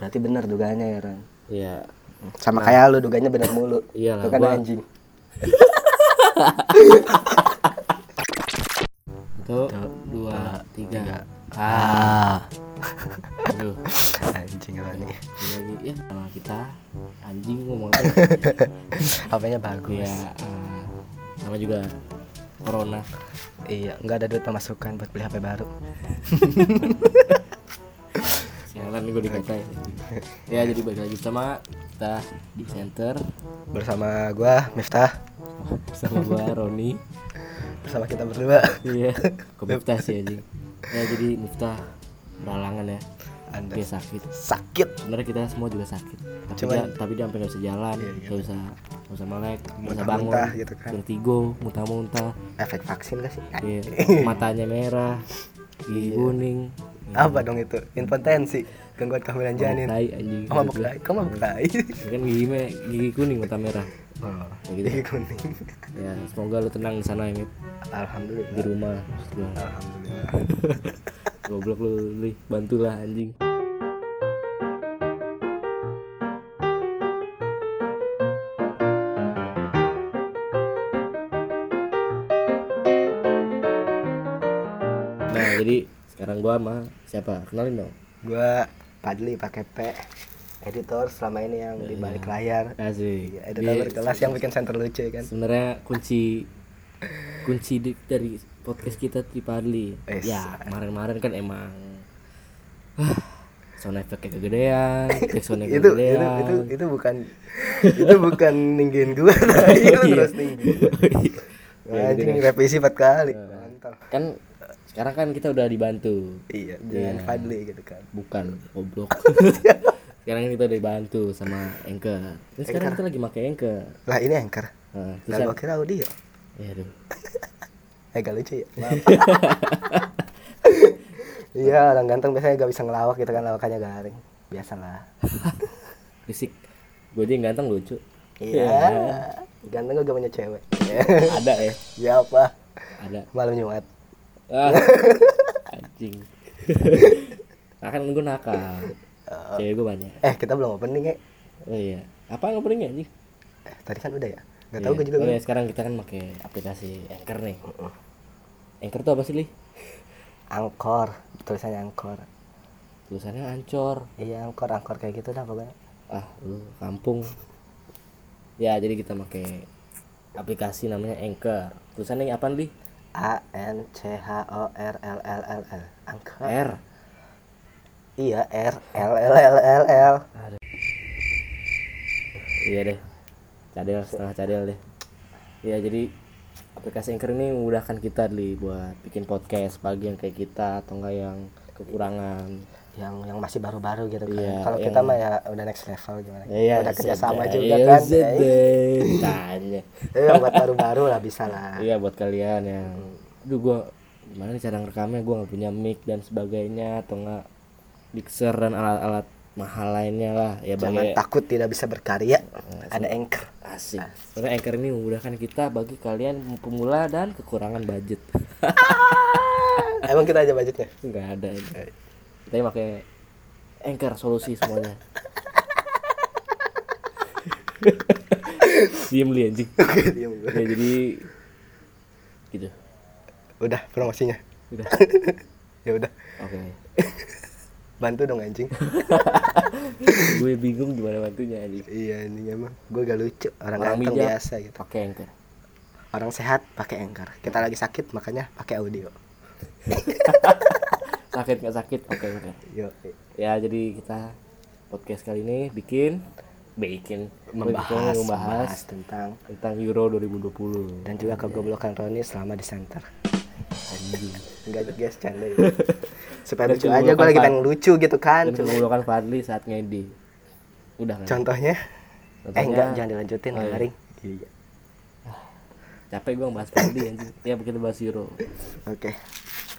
Berarti bener dugaannya ya Ran. Iya. Sama kayak lu duganya bener mulu. Iyalah, Lu kan gua- anjing. Satu, dua, tiga. Ah. Aduh. anjing Ran nih. Lagi ya sama kita anjing ngomong apa? HP-nya bagus. ya sama juga corona. Iya, nggak ada duit pemasukan buat beli HP baru. Nih gue dikatain. ya jadi balik lagi sama kita di center Bersama gua Miftah, sama gua Roni. bersama kita berdua. Iya. Kok Miftah sih anjing. Ya jadi Miftah beralangan ya. Anda Dia sakit. sakit. Sebenarnya kita semua juga sakit. Tapi Cuman- dia tapi dia sampai nggak bisa jalan, Iya, iya. nggak bisa nggak bisa melek, nggak bisa bangun, gitu kan. vertigo, muntah-muntah, Efek vaksin gak sih? Iya, matanya merah, gigi kuning, Apa dong itu? Impotensi, gangguan kehamilan janin. tai anjing. Oh, mabuk tai. Kok mabuk tai? Kan gigi me- gigi kuning mata merah. Oh, gitu. gigi kuning. Ya, semoga lu tenang di sana ya, Mit. di Alhamdulillah. rumah. maksud gua. Alhamdulillah. Goblok lu, Li. Bantulah anjing. Nah, jadi sekarang gua sama siapa? Kenalin dong. Gua Padli pakai P. Editor selama ini yang di balik layar. Asik. Iya, editor Dia- berkelas yang bikin center lucu ya kan. sebenarnya kunci kunci di- dari podcast kita di Padli Yes. ya kemarin-kemarin kan emang ah, sound effect kegedean sound itu, itu kegedean itu itu bukan itu bukan ninggin gua tadi itu Iya. terus ninggin. Ya, Anjing revisi empat kali. Mantap. kan sekarang kan kita udah dibantu Iya, dengan Iya. Fadli gitu kan. bukan goblok sekarang kita udah dibantu sama Anchor Ini sekarang kita lagi pakai Anchor Lah ini anchor. nah, Lah gua kira audio. ya aduh Eh gak lucu ya. Iya, orang ganteng biasanya gak bisa ngelawak gitu kan lawakannya garing. Biasalah. fisik gue aja yang ganteng lucu Iya. Ganteng gak punya cewek. ada ya ya apa? ada Malam Jumat. Ah, anjing. Nah, kan gue nakal cewek gue banyak. Eh, kita belum opening ya. oh iya. Apa ngobrolnya anjing? Eh, tadi kan udah ya. Gak tahu Iya. gue juga. oh, iya, sekarang kita kan pakai aplikasi Anchor nih. Anchor tuh apa sih li? Angkor, tulisannya angkor. tulisannya ancor Iya, angkor, angkor kayak gitu dah pokoknya. ah lu kampung. Ya jadi kita pakai aplikasi namanya Anchor. Tulisannya apa li A N C H O R L L L L. Angkor. R Iya, R L L L L L. iya deh cadel setengah cadel deh ya jadi aplikasi Anchor ini memudahkan kita li buat bikin podcast pagi yang kayak kita atau enggak yang kekurangan Yang yang masih baru-baru gitu kan. Iya, Kalau yang- kita mah ya udah next level gimana? Iya, udah kerja sama sedih. juga Iya, kan. Tanya. Yang buat baru-baru lah bisa lah. Iya buat kalian yang Aduh gua gimana cara ngerekamnya gua nggak punya mic dan sebagainya atau enggak mixer dan alat-alat mahal lainnya lah ya Jangan bagi takut tidak bisa berkarya. Ada anchor. asik karena anchor ini memudahkan kita bagi kalian pemula dan kekurangan budget Emang kita aja budgetnya. nggak ada ini kita pakai anchor solusi semuanya. Diem li anjing. Ya jadi gitu. Udah promosinya. udah. Ya udah. oke. Bantu dong anjing. gue bingung gimana bantunya anjing. Iya ini emang. Gue gak lucu. Orang, Orang ganteng biasa gitu. pakai anchor. Orang sehat pakai anchor. Kita lagi sakit makanya pakai audio sakit nggak sakit? Oke oke. Yo, ya jadi kita podcast kali ini bikin bikin membahas, membahas tentang tentang Euro 2020 dan juga kegoblokan Roni selama di center. Anjing. Enggak guys canda ya. supaya lucu aja gue lagi pengen lucu gitu kan. Dan kegoblokan Fadli saat ngedi. Udah kan? Contohnya? Eh enggak jangan dilanjutin Oh, iya. garing iya capek gue bahas Fadli anjing. Ya kita bahas Euro. Oke.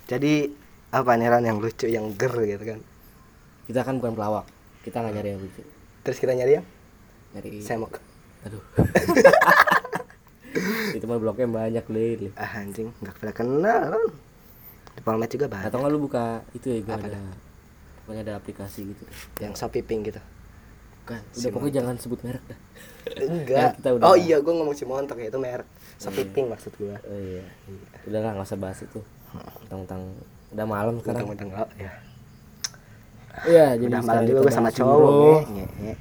Jadi apa nih Ran yang lucu yang ger gitu kan? Kita kan bukan pelawak kita nggak nyari yang lucu. Terus kita nyari yang? Nyari semok. Aduh. Itu mah bloknya banyak lil ah anjing nggak pernah kenal di Polmed juga banyak. Atau nggak lu buka itu ya gue ada pokoknya ada aplikasi gitu. Deh. yang Shopee Pink gitu? Bukan, udah pokoknya jangan sebut merek dah. Enggak. Kita udah- oh iya gue ngomong si montok ya itu merek. Shopee Pink maksud gue oh iya. Udah lah nggak usah bahas itu. Tentang udah malam sekarang. Mentang-mentang oh, ya. Iya jadi udah malam juga gue sama cowok nge, nge.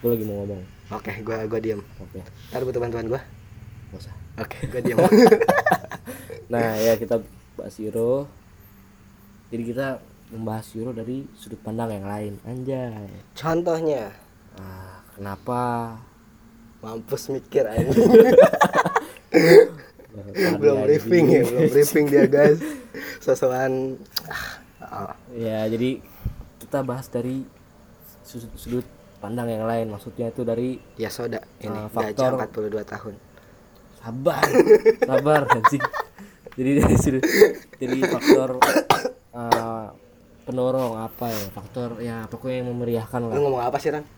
gue lagi mau ngomong. Oke gue gue diem. Oke. Ntar butuh bantuan gue nggak usah. Oke gue diem. Nah ya kita bahas Euro. Jadi kita membahas Euro dari sudut pandang yang lain. Anjay. Contohnya? Ah kenapa? Mampus mikir aja Fadli belum briefing ya belum briefing dia guys. Sosokan ah, oh, ya jadi kita bahas dari sudut, sudut pandang yang lain. Maksudnya itu dari ya soda. ini Ah, gajah faktor- 42 tahun. Sabar sabar anjing. Jadi dari sudut jadi faktor eh, pendorong apa ya? Faktor ya pokoknya yang memeriahkan lu lah ngomong apa sih Ran?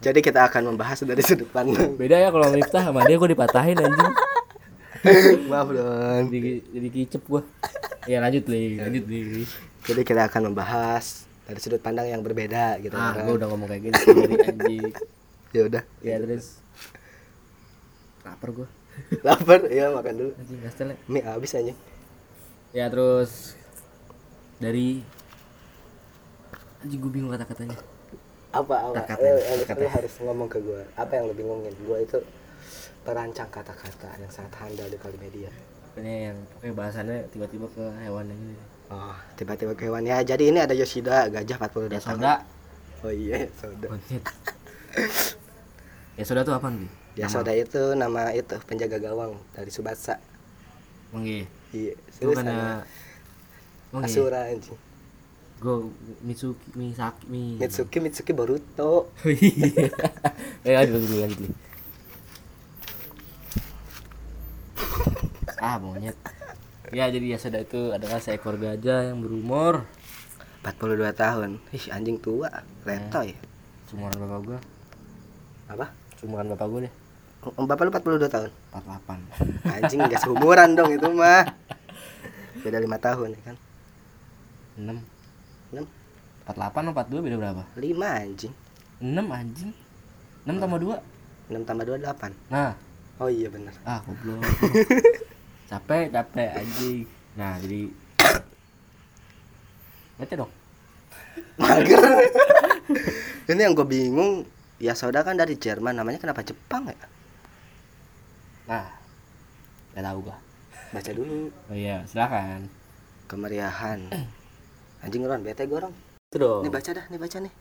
Jadi kita akan membahas dari sudut pandang. Beda ya kalau Miftah sama dia gue dipatahin anjing. Maaf dong. Jadi jadi kicep gua. Ya lanjut li. Lanjut li. Jadi kita akan membahas dari sudut pandang yang berbeda gitu ah gue udah ngomong kayak gitu sendiri anjing. Ya udah. Ya terus. Lapar gua. Lapar? Ya makan dulu. Anjing kastel ya. mie habis aja ya terus. Dari. Anjing gue bingung kata-katanya apa apa? Kata-kata, lu, harus ngomong ke gue apa yang lu bingungin? Gue itu perancang kata-kata yang sangat handal di Kalimedia pokoknya yang pokoknya bahasannya tiba-tiba ke hewan ini oh tiba-tiba ke hewan. Ya jadi ini ada Yoshida gajah 42 ya tahun soda. Oh iya soda. Monyet ya soda tuh apa nih ya soda itu nama itu penjaga gawang dari Subasa. Emang iya itu karena iya Asura anjing gue Mitsuki Misaki Mi. Mitsuki Mitsuki Boruto. Oh iya. Eh lanjut dulu dulu. ah monyet. Ya jadi Yasada itu adalah seekor gajah yang berumur 42 tahun. Ih anjing tua. Letoy Sumuran bapak gua. Apa? Sumuran bapak gua deh. Om bapak lu 42 tahun? 48 anjing gak seumuran dong itu mah. Beda lima tahun ya kan? 6 enam. 48 atau 42 beda berapa? lima anjing. 6 anjing. 6 tambah 2 enam tambah dua delapan. Nah. Oh iya benar ah goblok. Capek capek anjing. Nah jadi baca dong. Mager. Ini yang gue bingung. Ya saudara kan dari Jerman namanya kenapa Jepang ya? Nah gak tahu gua. Baca dulu. Oh iya silakan. Kemeriahan anjing Ron bete gue Ron itu dong ini baca dah ini baca nih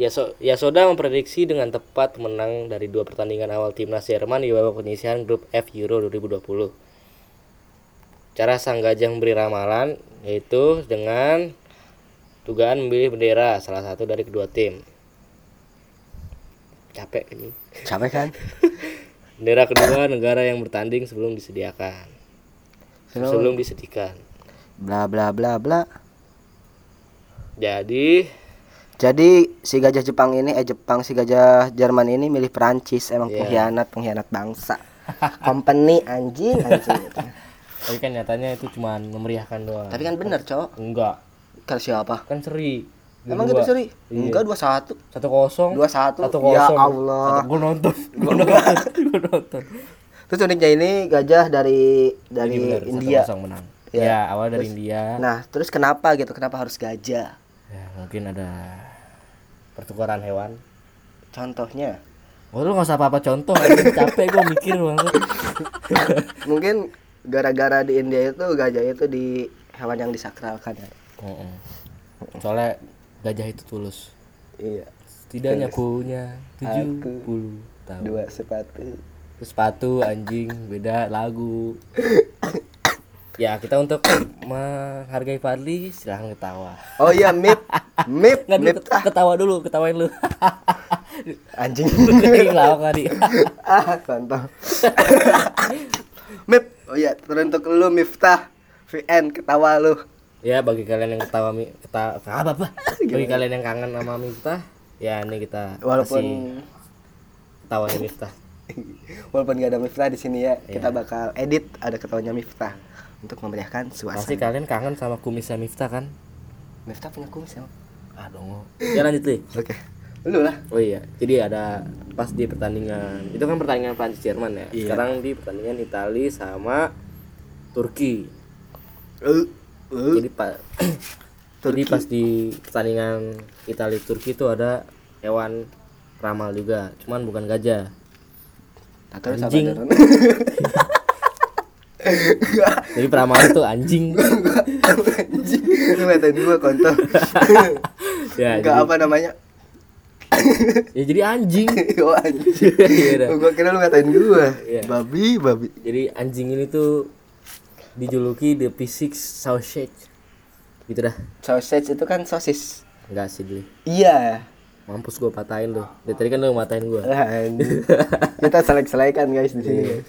Yaso, Yasoda memprediksi dengan tepat menang dari dua pertandingan awal timnas Jerman di babak penyisihan grup F Euro 2020. Cara sang gajah memberi ramalan yaitu dengan dugaan memilih bendera salah satu dari kedua tim. Capek ini. capek kan Bendera kedua negara yang bertanding sebelum disediakan. Sebelum disediakan. Bla bla bla bla Jadi jadi si gajah Jepang ini eh Jepang si gajah Jerman ini milih Perancis emang Iya. pengkhianat pengkhianat bangsa company anjing anjing tapi kan nyatanya itu cuma memeriahkan doang. tapi kan bener cowok enggak, kalau siapa kan seri. emang gitu seri Iya. enggak dua satu Satu kosong. dua satu Satu ya kosong. Allah Gue nonton. Gue nonton. Gue nonton. terus uniknya ini gajah dari dari India 1-0 menang. Iya. Ya, awal dari India. nah terus kenapa gitu kenapa harus gajah Ya, mungkin ada pertukaran hewan. contohnya Oh, lu gak usah apa-apa contoh, capek gue mikir banget. mungkin gara-gara di India itu gajah itu di hewan yang disakralkan ya. Soalnya gajah itu tulus. iya Setidaknya punya 70 Aku tahun. dua sepatu Terus sepatu anjing beda lagu. ya, kita untuk menghargai Fadli silahkan ketawa. oh iya mip. Mip Nggak mip. ket- ketawa dulu, ketawain lu. anjing. Lawak tadi. ah kontol. Mip oh iya teruntuk lu Miftah. VN ketawa lu. Ya bagi kalian yang ketawa mi ketawa apa apa? Bagi kalian yang kangen sama Miftah ya ini kita walaupun ketawanya Miftah. Walaupun gak ada Miftah di sini ya. kita bakal edit ada ketawanya Miftah untuk memeriahkan pasti suasana. kalian kangen sama kumisnya Miftah kan Miftah punya kumis ya? ah dong ya lanjut deh Oke. Lu lah. Oh iya, jadi ada pas di pertandingan itu kan pertandingan Prancis Jerman ya. Iya. Sekarang di pertandingan Italia sama Turki. Uh, uh. Jadi pak, jadi pas di pertandingan Italia Turki itu ada hewan ramal juga, cuman bukan gajah. Anjing. Jadi peramal itu anjing. Anjing. Lu ngatain gua kontol. ya, Enggak jadi, apa namanya? ya jadi anjing. oh anjing. Iya dah. gua kira lu ngatain gua. Iya. Babi, babi. Jadi anjing ini tuh dijuluki the P6 sausage. Gitu dah. Sausage itu kan sosis. Enggak sih dulu. Iya. Mampus gue patahin tuh. Dari tadi kan lu matain gue. Anjing. Kita selek-selekan guys di sini. guys.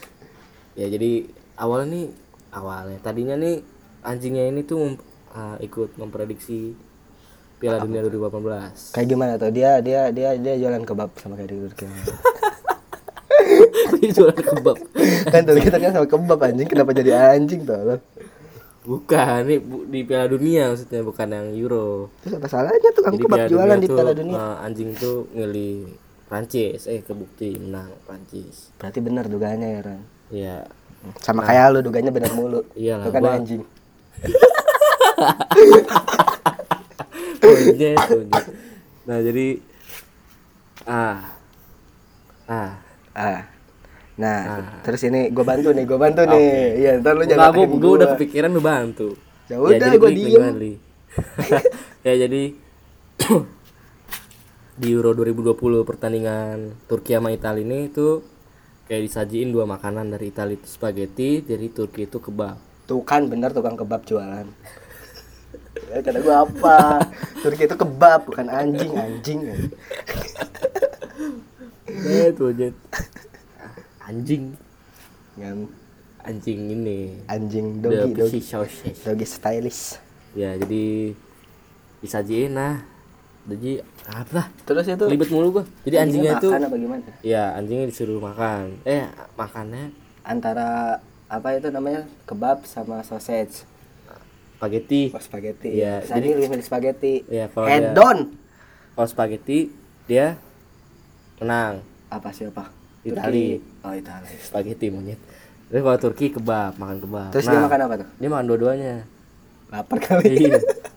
Ya jadi awalnya nih awalnya tadinya nih anjingnya ini tuh mem- ah, ikut memprediksi Piala Dunia 2018. Kayak gimana tuh? Dia dia dia dia jualan kebab sama kayak di Turki. Dia jualan kebab. kan tuh kita kan sama kebab anjing kenapa jadi anjing tuh? Bukan, nih bu- di Piala Dunia maksudnya bukan yang Euro. Terus apa salahnya tukang Jadi kebab jualan di tuh, Piala Dunia? ah, anjing tuh ngeli Prancis, eh kebukti menang Prancis. Berarti benar dugaannya ya Ran. Ya, Sama kayak lu duganya benar mulu. Iyalah, Lu kan gua- anjing. Nah jadi ah ah Ah. Nah, terus ini gue bantu nih, gue bantu nih. Iya, ntar lu jangan gue gue udah kepikiran lu bantu. Ya udah, jadi gua klik link diem. Ya jadi di Euro 2020 pertandingan Turki sama Italia ini itu kayak disajiin dua makanan dari Italia itu spaghetti, dari Turki itu kebab. Tuh kan bener tukang kebab jualan. ya, kata gue apa? Turki itu kebab bukan anjing, anjing. Eh tuh Jet. Anjing, Yang anjing ini. anjing dogi, dogi, dogi stylish. Ya jadi disajiin nah. Jadi apa lah? Terus itu Libet mulu gua. Jadi anjingnya itu makan apa gimana? Ya anjingnya disuruh makan. Eh makannya Antara apa itu namanya kebab sama sausage. spaghetti. Oh, spaghetti. Iya, Sani jadi- lebih milih spaghetti. Ya kalau Head dia, down. kalau spaghetti dia menang Apa siapa? Itali. Turki. Oh, Itali. spaghetti monyet. Terus kalau Turki kebab makan kebab. Terus Nah, dia makan apa tuh? Dia makan dua-duanya. Lapar kali. Iya.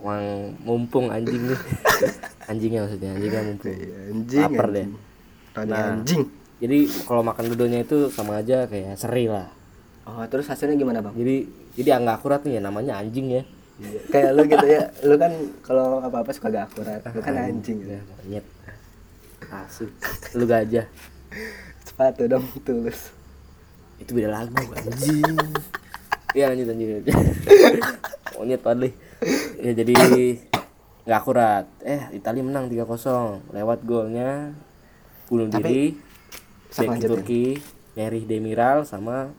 Emang mumpung anjing nih. Anjingnya maksudnya anjingnya mumpung. anjing. Lapar deh. anjing. Rani Nah. anjing. Jadi kalau makan dua-duanya itu sama aja kayak seri lah. Oh, terus hasilnya gimana, Bang? Jadi jadi nggak akurat nih ya namanya anjing ya. Iya. Kayak lu gitu ya. Lu kan kalau apa-apa suka gak akurat. Lu kan anjing. Ya, monyet. Asu. Lu gajah. Sepatu dong tulus. itu beda lagu anjing iya lanjut lanjut monyet padli ya jadi nggak akurat eh Italia menang 3-0 lewat golnya bunuh Tapi, diri bek lanjutin. Turki Neri Demiral sama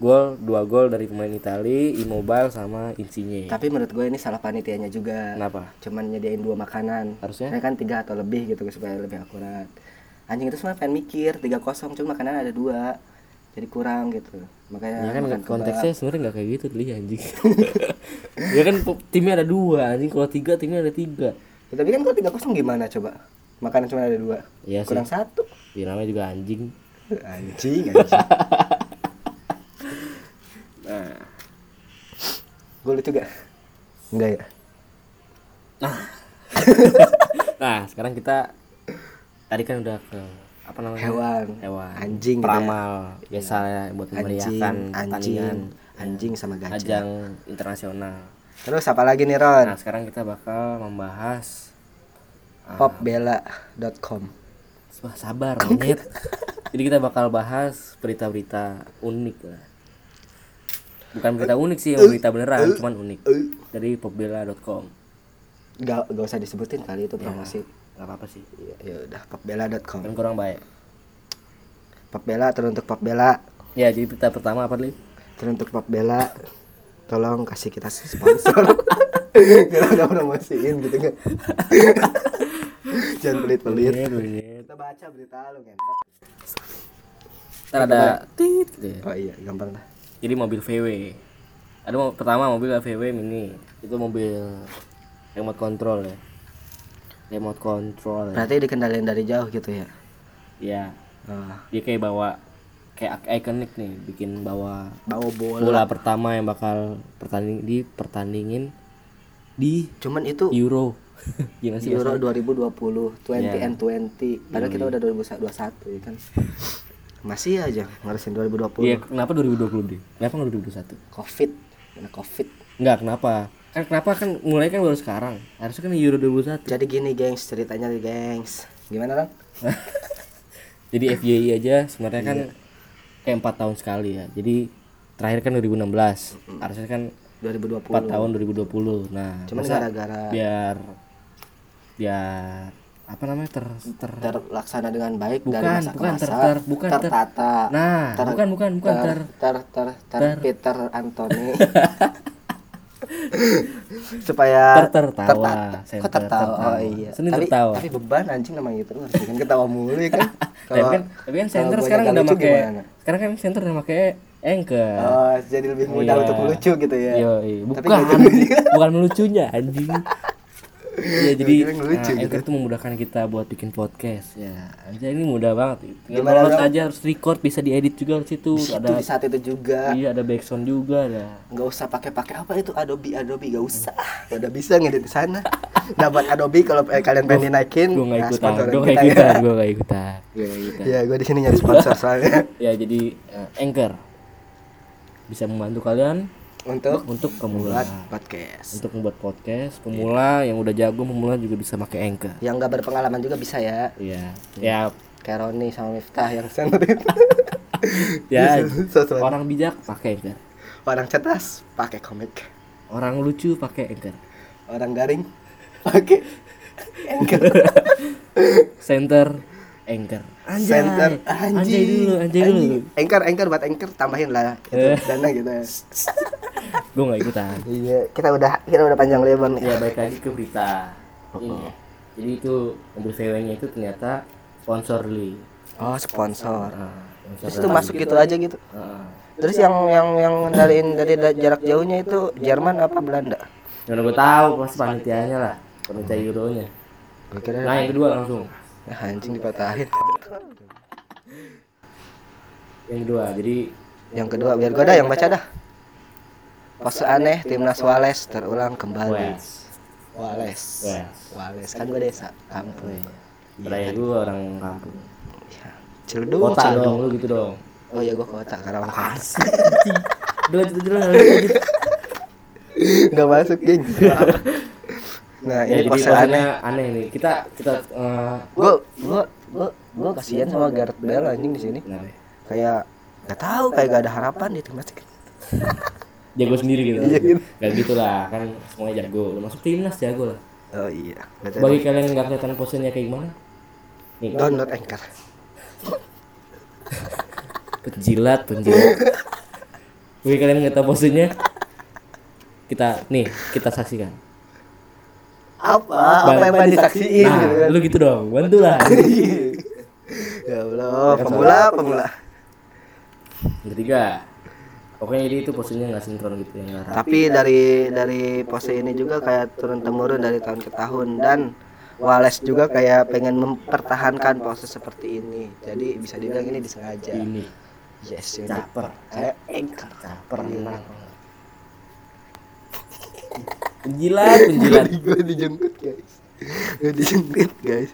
gol dua gol dari pemain Italia Immobile sama Insigne Tapi menurut gue ini salah panitianya juga. kenapa Cuman nyediain dua makanan. Harusnya? Mereka kan tiga atau lebih gitu supaya lebih akurat. Anjing itu sebenarnya pengen mikir tiga kosong cuma makanan ada dua. Jadi kurang gitu. Makanya ya kan konteksnya sebenarnya nggak kayak gitu tuh anjing ya kan timnya ada dua anjing kalau tiga timnya ada tiga Ya, tapi kan kalau tiga kosong gimana coba? Makanan cuma ada dua. Sih. kurang satu. Ya, namanya juga anjing Anjing, anjing. nah gue lucu gak? Enggak ya? Nah, sekarang kita tadi kan udah ke apa namanya? Hewan. Hewan. Anjing ya. Peramal biasa ya buat Anjing, memeriahkan anjing, anjing sama gajah. ajang internasional. Terus apa lagi nih Ron? Nah, sekarang kita bakal membahas ah, Popbella.com. wah, sabar monyet. Jadi kita bakal bahas berita-berita unik lah. Bukan berita unik sih, yang berita beneran, cuman unik. Dari popbella.com. Gak, gak usah disebutin kali itu promosi. Gak apa-apa sih. Ya, ya udah popbella.com. Kan kurang baik. Popbella teruntuk popbella, Ya, jadi berita pertama apa nih? teruntuk popbella. Tolong kasih kita sponsor. Kita udah promosiin gitu kan. Jangan pelit-pelit. Monyet. Kita baca berita lu ngentot. Ntar ada tit gitu ya. Oh iya, gampang lah. jadi mobil VW ada pertama mobil VW mini itu mobil remote control ya remote control ya, berarti dikendalin dari jauh gitu ya? Ya oh, dia kayak bawa kayak ikonik nih bikin bawa bawa bola. bola pertama yang bakal pertanding di pertandingin di cuman itu Euro. Gimana sih Euro bahasanya? 2020 20 Iya. and 20 padahal kita udah 2021 ya kan? Masih aja ngarusin 2020 Iya, kenapa 2020 deh? Kenapa nggak 2021? covid. Karena covid. Enggak, kenapa? Kan kenapa? Kan mulai kan baru sekarang. Harusnya kan Euro 2021. jadi gini gengs ceritanya nih gengs. Gimana kan Jadi FYI aja sebenarnya kan kayak 4 tahun sekali ya. Jadi terakhir kan 2016. Harusnya kan 2020 4 tahun 2020. Nah, cuman masa gara-gara biar biar apa namanya ter, ter terlaksana dengan baik Bukan, dari masa ke bukan, masa. ter- ter- bukan, ter- tertata. Nah, ter- bukan bukan bukan ter ter. ter ter, ter, ter- Peter Anthony supaya Ter- tertawa, terta- center, kok tertawa? Tertawa. oh iya. Seni tapi tertawa. tapi beban anjing namanya gitu. Harus bikin ketawa mulu ya kan. Tapi kan tapi kan center sekarang udah pakai sekarang kan center udah pakai anchor. Oh jadi lebih mudah Iya. untuk melucu gitu ya. Tapi bukan. juga. bukan melucunya anjing ya jadi ngelucu nah, gitu. Anchor itu memudahkan kita buat bikin podcast. Ya aja ini mudah banget. Tinggal download aja harus record bisa diedit juga di situ. Itu ada di saat itu juga. Iya ada backsound juga ada. Nggak usah pakai-pakai apa itu Adobe Adobe nggak usah. Udah bisa ngedit di sana. Nah buat Adobe kalau eh, kalian pengen dinaikin. gue nggak nah, ikutan sponsorin gue nggak kita ya. ikutan gue nggak ikutan gue ikutan. Ya gue di sini nyari sponsor soalnya. Ya jadi eh, Anchor. Bisa membantu kalian untuk untuk pemula. podcast. Untuk membuat podcast pemula yang udah jago pemula juga bisa pakai Anchor. Yang nggak berpengalaman juga bisa ya. Iya, ya. Kayak Roni sama Miftah yang itu ya orang bijak pakai Anchor. Orang cerdas pakai komik. Orang lucu pakai Anchor. Orang garing pakai anchor. Center Anchor. Anjay. Center. Anjay dulu anjay dulu. Anchor anchor buat anchor tambahin lah. Itu Eh. dana gitu. Ya gue nggak ikutan. Iya kita udah kita udah panjang lebar nih. Ya balik lagi ke berita. Ini. Jadi itu mobil VW nya itu ternyata sponsor li oh sponsor. Nah, sponsor terus itu masuk gitu aja gitu. Heeh. terus yang yang yang ngendaliin dari da- jarak jauhnya itu Jerman apa Belanda? Udah gue tahu pasti panitianya lah. Panitia Euronya. Nah yang kedua langsung anjing dipatahin. Yang kedua jadi yang kedua biar gue dah yang baca dah. Pose aneh timnas Wales terulang kembali. Wales. Wes Wales. Kan gue desa kampung. Raya gue orang kampung. Ya. Kota Ciledug. dong lu gitu dong. Oh iya gue kota karena orang kota dua itu lanjut nggak masuk geng nah ya ini jadi pose aneh aneh nih. Kita kita eh, gue gue gue gue kasihan sama Gareth Bale anjing di sini. Ya? kayak nggak tahu kayak gak ada harapan di timnas jago sendiri gitu. Iya, gitu. gak gitu lah kan semuanya jago. Lu masuk timnas jago lah. Oh iya. Berarti bagi kalian yang nggak kelihatan posenya kayak gimana? Nih. Download anchor. Penjilat penjilat. Bagi kalian yang nggak tahu posenya kita nih kita saksikan apa? Apa yang pengen disaksiin? nah gitu kan. Lu gitu dong. Bantu lah ya Allah pemula pemula. Yang ketiga pokoknya jadi itu posenya nggak sinkron gitu ngarah tapi dari dari pose ini juga kayak turun temurun dari tahun ke tahun. Dan Wales juga kayak pengen mempertahankan pose seperti ini. Jadi bisa dibilang ini disengaja. Ini. Yes caper kayak anchor. Caper enak penjilat penjilat. Gue dijemput guys. Gue dijemput guys.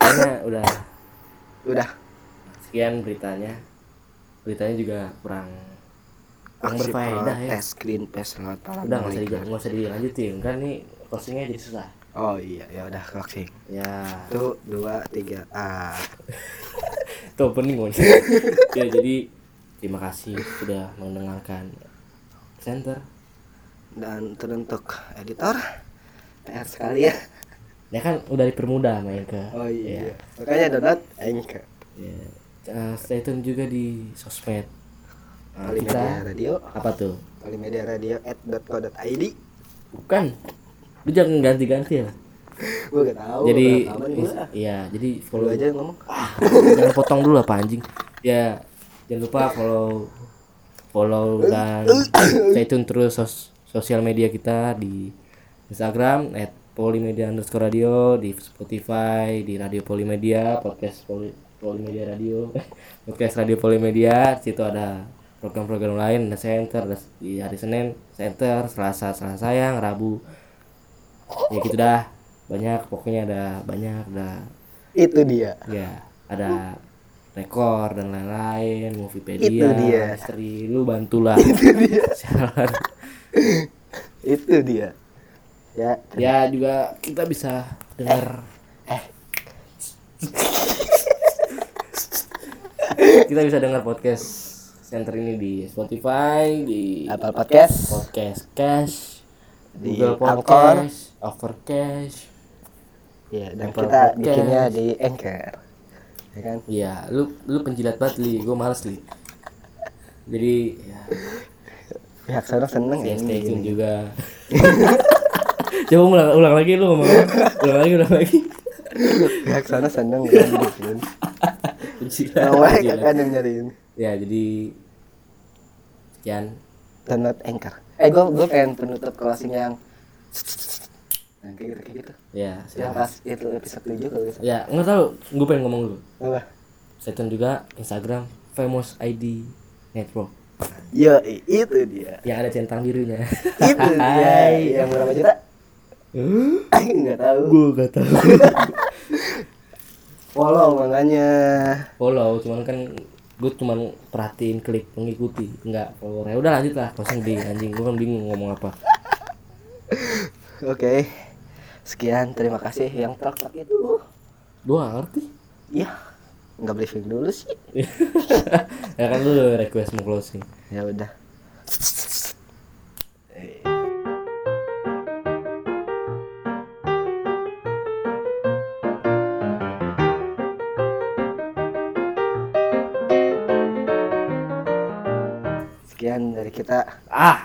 Karena udah. Udah. Sekian beritanya. Beritanya juga kurang kurang berfaedah ya. green pass lewat para udah nggak usah di nggak usah dilanjutin. Kan nih closingnya jadi susah. Oh iya ya udah closing. Ya. Satu dua tiga ah itu opening Mon. ya jadi terima kasih sudah mendengarkan center dan teruntuk editor PR sekali ya. Ya kan udah dipermudah main ke oh iya makanya download anchor ya. Eh, stay tune juga di sosmed. Nah, Polimedia kita Radio. apa tuh? Polimedia Radio at .co.id bukan. Lu jangan ganti-ganti ya. Gue gak tahu jadi iya jadi Lu follow aja ngomong. Jangan potong dulu apa anjing. Ya jangan lupa follow follow dan stay tune terus sos- sosial media kita di Instagram at polimedia underscore radio di Spotify di Radio Polimedia podcast Poli, Polimedia Radio podcast Radio Polimedia di situ ada program-program lain ada center ada di hari Senin center Selasa Selasa sayang Rabu ya gitu dah banyak pokoknya ada banyak ada Itu dia. ya ada rekor dan lain-lain Moviepedia Itu dia. istri lu bantulah Sialan. Itu dia. Ya, ya juga kita bisa dengar eh kita bisa dengar podcast center ini di Spotify di Apple Podcast, podcast Cash Di Google Anchor. Podcast Overcast ya dan Apple kita Podcast. bikinnya di Anchor. Ya kan? Iya, lu lu penjilat banget li, gue males li. Jadi ya, Pihak sana seneng ya ya stay tune juga. Coba ulang, ulang lagi lu ngomong. ulang lagi, ulang lagi. Pihak sana seneng ya. Penjilat, Mau mereka penjilat. kan yang nyariin. Ya, jadi sekian. Download Anchor. Eh gue gue pengen penutup closing yang nah, kayak gitu kayak gitu. Ya, Yang pas itu episode 7 kalau bisa. Ya, nggak tahu, gue pengen ngomong dulu. Apa? Stay tune juga Instagram famous ID network Yo, itu dia. yang ada centang birunya. Itu dia. Yang berapa juta? Enggak tahu. gue gak tahu. Follow makanya. follow cuman kan gue cuman perhatiin klik mengikuti enggak follow ya udah lanjut lah kosong di anjing gue kan bingung ngomong apa Oke. Sekian, terima kasih yang tok-tok itu. gue ngerti Ya, nggak briefing dulu sih. ya kan lu request mau closing Ya udah. Sekian dari kita. ah